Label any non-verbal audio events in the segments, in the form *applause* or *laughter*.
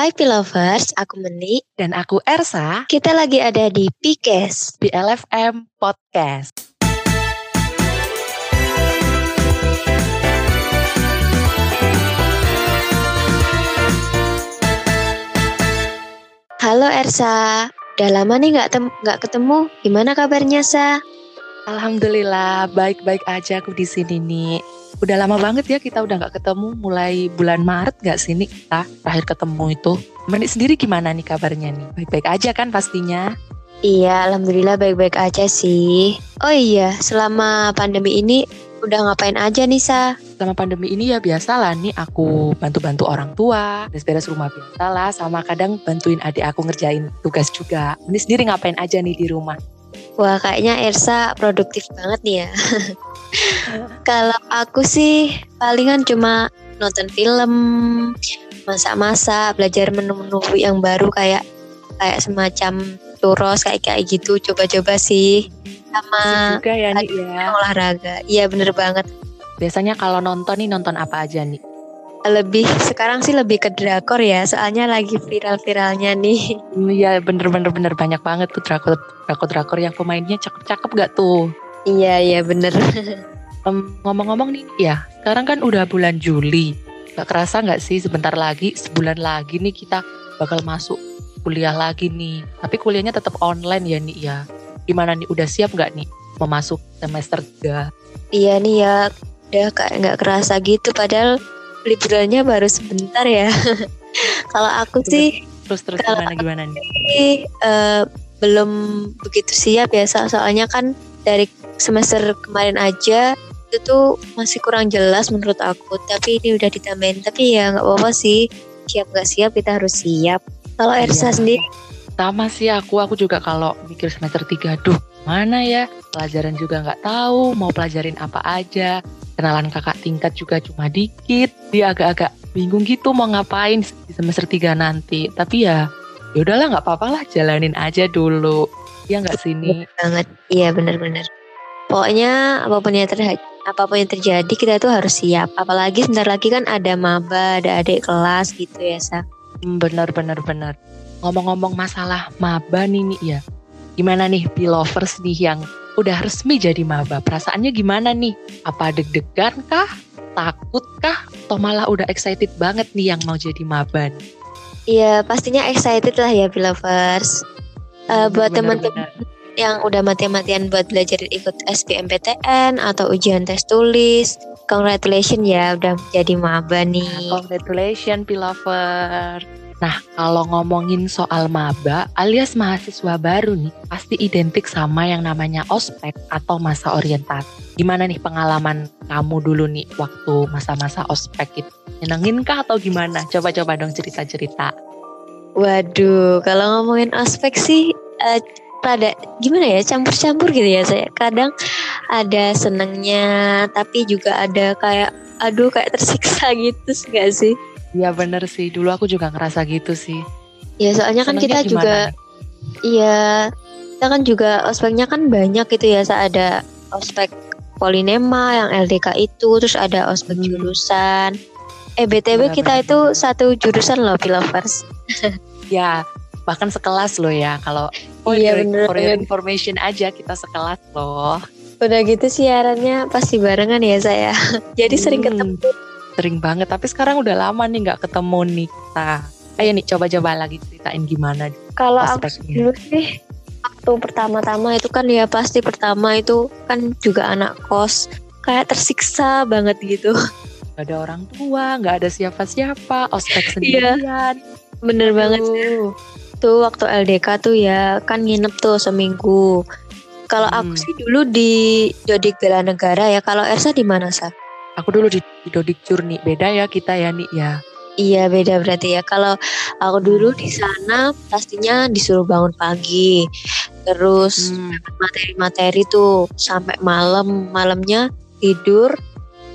Hai Pilovers, aku Meni. Dan aku Ersa Kita lagi ada di Pikes. di LFM Podcast. Halo Ersa, udah lama nih nggak tem- nggak ketemu. Gimana kabarnya Sa? Alhamdulillah, baik-baik aja aku di sini nih. Udah lama banget ya kita udah nggak ketemu, mulai bulan Maret nggak sini kita terakhir ketemu itu. Meni sendiri gimana nih kabarnya nih? Baik-baik aja kan pastinya? Iya, alhamdulillah baik-baik aja sih. Oh iya, selama pandemi ini udah ngapain aja nih Sa? Selama pandemi ini ya biasa lah nih aku bantu-bantu orang tua, beres-beres rumah biasa lah, sama kadang bantuin adik aku ngerjain tugas juga. Meni sendiri ngapain aja nih di rumah? Wah, kayaknya Ersa produktif banget nih ya. *laughs* Kalau aku sih palingan cuma nonton film, masak-masak, belajar menu-menu yang baru kayak kayak semacam churros kayak kayak gitu. Coba-coba sih sama juga ya nih ya. olahraga. Iya bener banget. Biasanya kalau nonton nih nonton apa aja nih? Lebih sekarang sih lebih ke drakor ya, soalnya lagi viral-viralnya nih. Iya bener-bener bener banyak banget tuh drakor drakor drakor yang pemainnya cakep-cakep gak tuh? Iya iya bener. *laughs* Em, ngomong-ngomong nih ya, sekarang kan udah bulan Juli. Gak kerasa gak sih sebentar lagi, sebulan lagi nih kita bakal masuk kuliah lagi nih. Tapi kuliahnya tetap online ya nih ya. Gimana nih, udah siap gak nih mau masuk semester 3? Iya nih ya, udah kayak nggak kerasa gitu. Padahal liburannya baru sebentar ya. *laughs* Kalau aku sih Terus terus gimana gimana nih? sih eh, belum begitu siap ya so- soalnya kan dari semester kemarin aja itu tuh masih kurang jelas menurut aku tapi ini udah ditambahin tapi ya nggak apa-apa sih siap nggak siap kita harus siap kalau Ersa Iya. sendiri Sama sih aku, aku juga kalau mikir semester 3, duh mana ya pelajaran juga nggak tahu mau pelajarin apa aja. Kenalan kakak tingkat juga cuma dikit. Dia agak-agak bingung gitu mau ngapain di semester 3 nanti. Tapi ya ya udahlah nggak apa-apa lah jalanin aja dulu. Ya nggak sini. banget iya benar-benar pokoknya apa pun yang terjadi apa pun yang terjadi kita tuh harus siap apalagi sebentar lagi kan ada maba ada adik kelas gitu ya sa Hmm, Bener bener bener. Ngomong-ngomong masalah maba nih nih ya. Gimana nih Pilovers nih yang udah resmi jadi maba? Perasaannya gimana nih? Apa deg-degan kah? Takut kah? Atau malah udah excited banget nih yang mau jadi maba? Iya pastinya excited lah ya Pilovers Eh, buat teman-teman. Yang udah mati-matian buat belajar ikut SBMPTN atau ujian tes tulis congratulations ya udah jadi maba nih Congratulations Pilover. Nah kalau ngomongin soal maba alias mahasiswa baru nih pasti identik sama yang namanya ospek atau masa orientasi. Gimana nih pengalaman kamu dulu nih waktu masa-masa ospek itu? Nyenengin kah atau gimana? Coba-coba dong cerita-cerita. Waduh, kalau ngomongin ospek sih eh, rada gimana ya campur-campur gitu ya saya. Kadang ada senengnya, tapi juga ada kayak aduh kayak tersiksa *laughs* gitu sih gak sih? Iya bener sih, dulu aku juga ngerasa gitu sih. Ya soalnya kan kita juga gimana? iya kita kan juga ospeknya kan banyak gitu ya. Sa ada ospek polinema yang LDK itu, terus ada ospek Hmm. jurusan. Eh BTW Benar, kita benar, itu satu jurusan loh, Pilovers. *laughs* Ya, bahkan sekelas loh ya. Kalau oh, Iya, bener, for your bener. information aja kita sekelas loh. Udah gitu siarannya pasti barengan ya saya. *laughs* Jadi sering Hmm. ketemu. Sering banget, tapi sekarang udah lama nih nggak ketemu nih kita. Ayo nih coba-coba lagi ceritain gimana Kalau aku dulu sih waktu pertama-tama itu kan ya pasti pertama itu kan juga anak kos kayak tersiksa banget gitu. Gak ada orang tua, nggak ada siapa-siapa, ospek Iya. sendirian. Bener banget Aduh. Tuh waktu LDK tuh ya kan nginep tuh seminggu. Kalau aku Hmm. sih dulu di Jodik Bela Negara ya. Kalau Ersa di mana sa? Aku dulu di, di Dodik Jurni, beda ya kita ya nih ya. Iya beda berarti ya. Kalau aku dulu di sana pastinya disuruh bangun pagi, terus Hmm. materi-materi tuh sampai malam malamnya tidur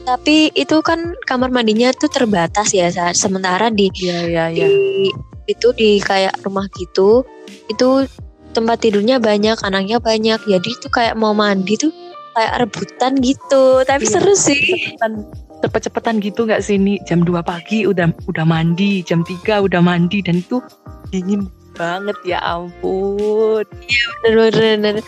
tapi itu kan kamar mandinya tuh terbatas ya sementara di, Iya iya iya. di itu di kayak rumah gitu itu tempat tidurnya banyak anaknya banyak. Jadi itu kayak mau mandi tuh kayak rebutan gitu. Tapi Iya. seru sih. Deketan, cepet-cepetan gitu nggak sih nih jam 2 pagi udah udah mandi jam 3 udah mandi dan itu dingin banget ya ampun. Bener-bener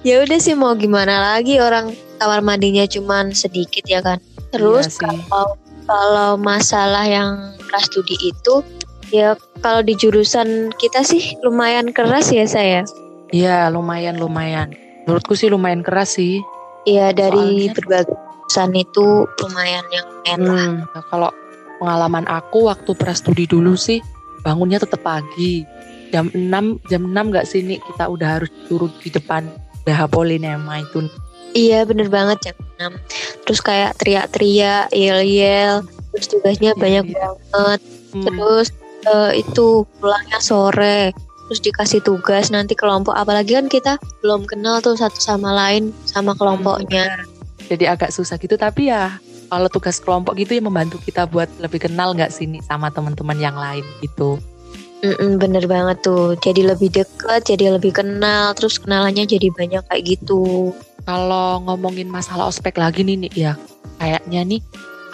ya udah sih mau gimana lagi orang kamar mandinya cuman sedikit ya kan? Terus Iya sih. kalau kalau masalah yang kelas studi itu ya kalau di jurusan kita sih lumayan keras ya saya Iya lumayan lumayan. Menurutku sih lumayan keras sih. Ya dari Soalnya- berbagai jurusan itu lumayan yang enak. Hmm, nah, kalau pengalaman aku waktu prastudi dulu sih bangunnya tetap pagi. Jam 6, jam 6 gak sih nih kita udah harus turun di depan. BH Polinema itu. Iya bener banget jam 6 Terus kayak teriak-teriak, yel-yel. Terus tugasnya Iya, banyak iya. banget. Hmm, Terus eh, itu pulangnya sore Terus dikasih tugas nanti kelompok. Apalagi kan kita belum kenal tuh satu sama lain Sama kelompoknya. Bener. Jadi agak susah gitu. Tapi ya kalau tugas kelompok gitu ya membantu kita buat lebih kenal nggak sini sama teman-teman yang lain gitu. Mm-mm, Bener banget tuh. Jadi lebih deket, jadi lebih kenal Terus kenalannya jadi banyak kayak gitu. Kalau ngomongin masalah ospek lagi nih nih ya kayaknya nih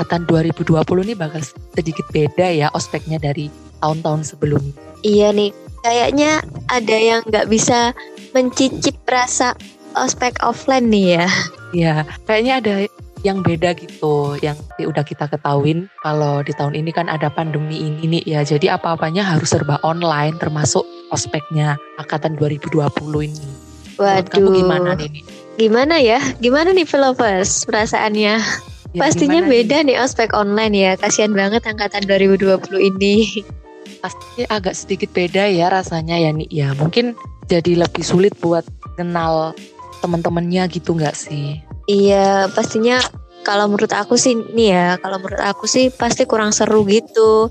angkatan 2020 nih bakal sedikit beda ya ospeknya dari tahun-tahun sebelumnya. Iya nih Kayaknya ada yang nggak bisa mencicip rasa ospek offline nih ya Ya, kayaknya ada yang beda gitu, yang udah kita ketahuin kalau di tahun ini kan ada pandemi ini nih ya, jadi apa-apanya harus serba online termasuk ospeknya angkatan 2020 ini. Menurut kamu Waduh gimana nih? Gimana ya? Gimana nih Lovers perasaannya? Ya, Pastinya gimana nih? beda nih ospek online ya. Kasihan banget angkatan 2020 ini. Pasti agak sedikit beda ya rasanya ya nih ya. Mungkin jadi lebih sulit buat kenal teman-temannya gitu nggak sih? iya, pastinya kalau menurut aku sih nih ya, kalau menurut aku sih pasti kurang seru gitu.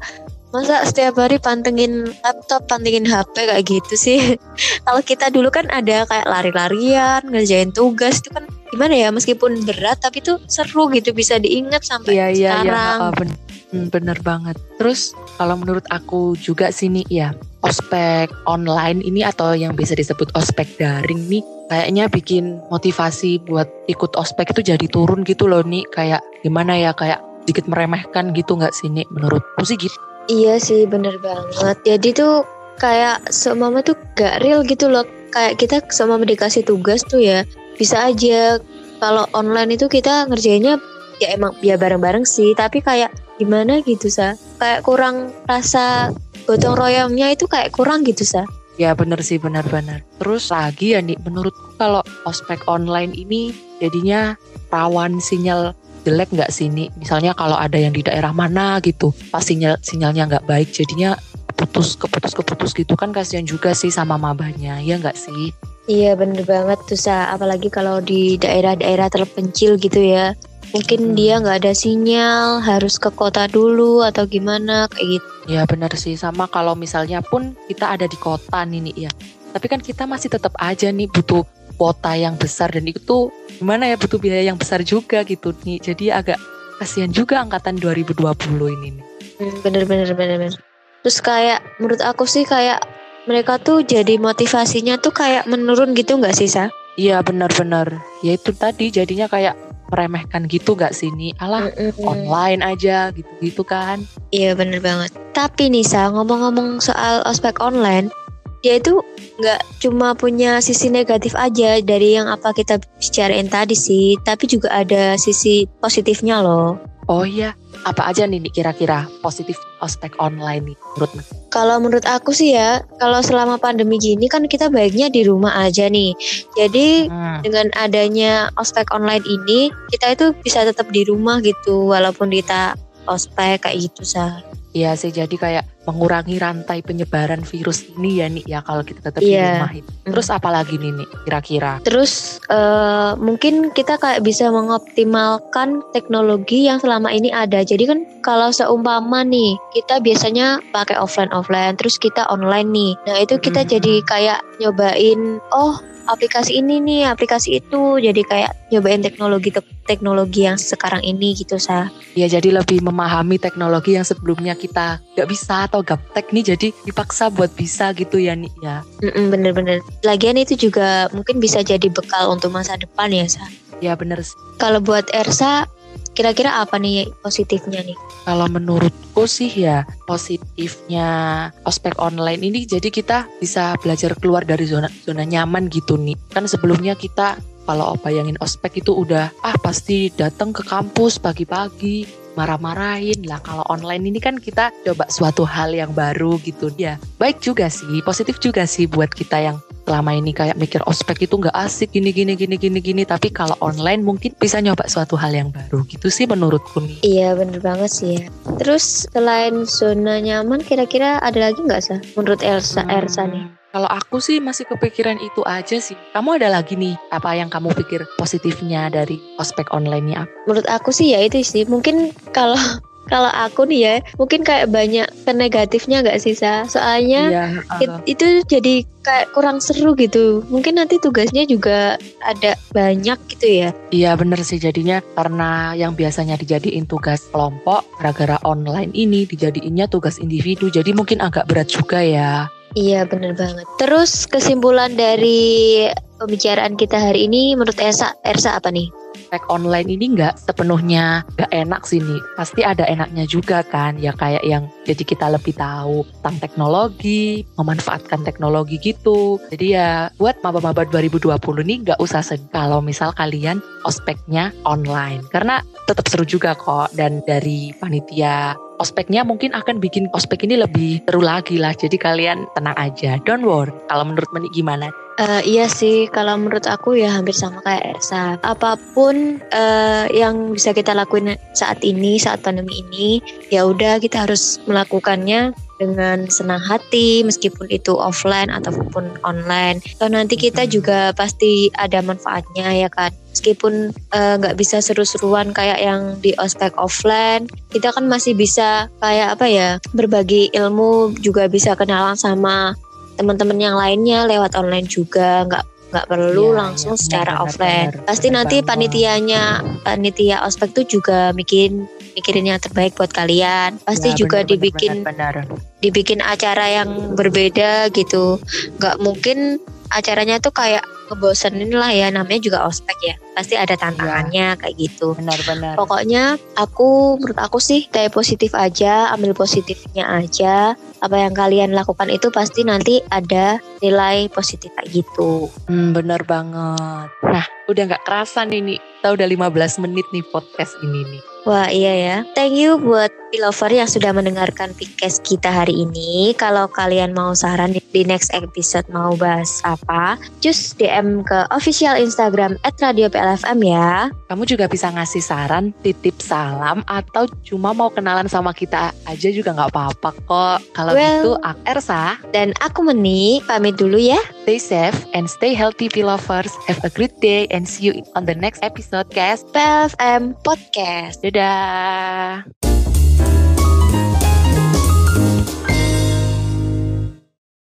Masa setiap hari pantengin laptop, pantengin HP kayak gitu sih. *laughs* kalau kita dulu kan ada kayak lari-larian, ngerjain tugas itu kan gimana ya meskipun berat tapi tuh seru gitu bisa diingat sampai Iya iya iya, sekarang. ha, ben- hmm, bener banget. Terus kalau menurut aku juga sini ya ospek online ini atau yang bisa disebut ospek daring nih kayaknya bikin motivasi buat ikut ospek itu jadi turun gitu loh nih kayak gimana ya kayak sedikit meremehkan gitu nggak sih nih menurutku sih gitu. Iya sih bener banget. Jadi tuh kayak semama tuh gak real gitu loh. Kayak kita semama dikasih tugas tuh ya bisa aja kalau online itu kita ngerjainnya ya emang ya bareng-bareng sih. Tapi kayak gimana gitu sa? Kayak kurang rasa gotong royongnya itu kayak kurang gitu sa. Ya bener sih benar-benar. Terus lagi ya nih menurutku kalau ospek online ini jadinya rawan sinyal jelek nggak sih nih? Misalnya kalau ada yang di daerah mana gitu, pas sinyal sinyalnya nggak baik jadinya putus keputus keputus gitu kan kasihan juga sih sama mabanya ya nggak sih? Iya bener banget tuh sa. Apalagi kalau di daerah-daerah terpencil gitu ya. Mungkin Hmm. dia nggak ada sinyal, harus ke kota dulu atau gimana kayak gitu. Ya benar sih sama kalau misalnya pun kita ada di kota nih nih ya. Tapi kan kita masih tetap aja nih butuh kuota yang besar dan itu gimana ya butuh biaya yang besar juga gitu nih. Jadi agak kasihan juga angkatan 2020 ini nih. Hmm, bener bener bener bener. Terus kayak menurut aku sih kayak mereka tuh jadi motivasinya tuh kayak menurun gitu nggak sih sa? Iya benar-benar. Ya itu tadi jadinya kayak meremehkan gitu gak sih nih? Alah Mm-mm. online aja gitu-gitu kan. Iya bener banget. Tapi nih sa ngomong-ngomong soal ospek online, dia itu nggak cuma punya sisi negatif aja dari yang apa kita bicarain tadi sih, tapi juga ada sisi positifnya loh. Oh iya, apa aja nih kira-kira positif ospek online nih menurut? Kalau menurut aku sih ya, kalau selama pandemi gini kan kita baiknya di rumah aja nih. Jadi Hmm, dengan adanya ospek online ini kita itu bisa tetap di rumah gitu walaupun kita ospek kayak gitu sah Iya sih jadi kayak mengurangi rantai penyebaran virus ini ya nih ya kalau kita tetap di Iya. rumah itu. Terus apa lagi nih nih kira-kira? terus eh, mungkin kita kayak bisa mengoptimalkan teknologi yang selama ini ada jadi kan kalau seumpama nih kita biasanya pakai offline offline terus kita online nih nah itu kita Mhm. jadi kayak nyobain oh aplikasi ini nih aplikasi itu jadi kayak nyobain teknologi teknologi yang sekarang ini gitu sah Ya jadi lebih memahami teknologi yang sebelumnya kita gak bisa atau gaptek nih jadi dipaksa buat bisa gitu ya nih ya. Bener-bener. Lagian itu juga mungkin bisa jadi bekal untuk masa depan ya, Sa. Ya bener sih. Kalau buat Ersa, Kira-kira apa nih positifnya nih? Kalau menurutku sih ya positifnya ospek online ini jadi kita bisa belajar keluar dari zona zona nyaman gitu nih. Kan sebelumnya kita kalau bayangin ospek itu udah ah pasti datang ke kampus pagi-pagi marah-marahin lah kalau online ini kan kita coba suatu hal yang baru gitu ya baik juga sih positif juga sih buat kita yang selama ini kayak mikir ospek itu nggak asik gini gini gini gini gini tapi kalau online mungkin bisa nyoba suatu hal yang baru gitu sih menurutku nih iya bener banget sih ya terus selain zona nyaman kira-kira ada lagi nggak sih menurut Elsa hmm. Elsa nih kalau aku sih masih kepikiran itu aja sih. Kamu ada lagi nih apa yang kamu pikir positifnya dari ospek online nya? Menurut aku sih ya itu sih. Mungkin kalau kalau aku nih ya mungkin kayak banyak ke negatifnya gak sih Sa? soalnya iya, uh. itu jadi kayak kurang seru gitu mungkin nanti tugasnya juga ada banyak gitu ya iya bener sih jadinya karena yang biasanya dijadiin tugas kelompok gara-gara online ini dijadiinnya tugas individu jadi mungkin agak berat juga ya Iya bener banget. Terus kesimpulan dari pembicaraan kita hari ini menurut Ersa, Ersa apa nih? Tag online ini nggak sepenuhnya nggak enak sih nih. Pasti ada enaknya juga kan. Ya kayak yang jadi kita lebih tahu tentang teknologi, memanfaatkan teknologi gitu. Jadi ya buat maba-maba 2020 nih nggak usah sedih kalau misal kalian ospeknya online. Karena tetap seru juga kok. Dan dari panitia ospeknya mungkin akan bikin ospek ini lebih seru lagi lah. Jadi kalian tenang aja, don't worry. Kalau menurut Meni gimana? Uh, iya sih, kalau menurut aku ya hampir sama kayak Ersa. Apa pun uh, yang bisa kita lakuin saat ini, saat pandemi ini, ya udah kita harus melakukannya dengan senang hati meskipun itu offline ataupun online. So nanti kita juga pasti ada manfaatnya ya kan. Meskipun eh, nggak uh, bisa seru-seruan kayak yang di ospek offline, kita kan masih bisa kayak apa ya berbagi ilmu juga bisa kenalan sama teman-teman yang lainnya lewat online juga nggak nggak perlu ya, langsung ya, secara benar, offline. Benar, Pasti benar, nanti panitianya panitia ospek tuh juga bikin mikirin yang terbaik buat kalian. Pasti ya, juga benar, dibikin benar, benar. dibikin acara yang berbeda gitu. Nggak mungkin acaranya tuh kayak ngebosenin lah ya namanya juga ospek ya. Pasti ada tantangannya ya, kayak gitu. Benar-benar pokoknya aku menurut aku sih kayak positif aja ambil positifnya aja. Apa yang kalian lakukan itu pasti nanti ada nilai positif kayak gitu. Hmm, benar banget. Nah udah nggak kerasa nih nih kita udah 15 menit nih podcast ini nih Wah iya ya. Thank you buat Pilover yang sudah mendengarkan podcast kita hari ini. Kalau kalian mau saran di next episode mau bahas apa, just DM ke official Instagram at Radio PLFM ya. Kamu juga bisa ngasih saran, titip salam, atau cuma mau kenalan sama kita aja juga nggak apa-apa kok. Kalau well, gitu aku Ersa. Dan aku Meni, pamit dulu ya. Stay safe and stay healthy Pilovers. Have a great day and see you on the next episode, guys. PLFM Podcast. Dadah.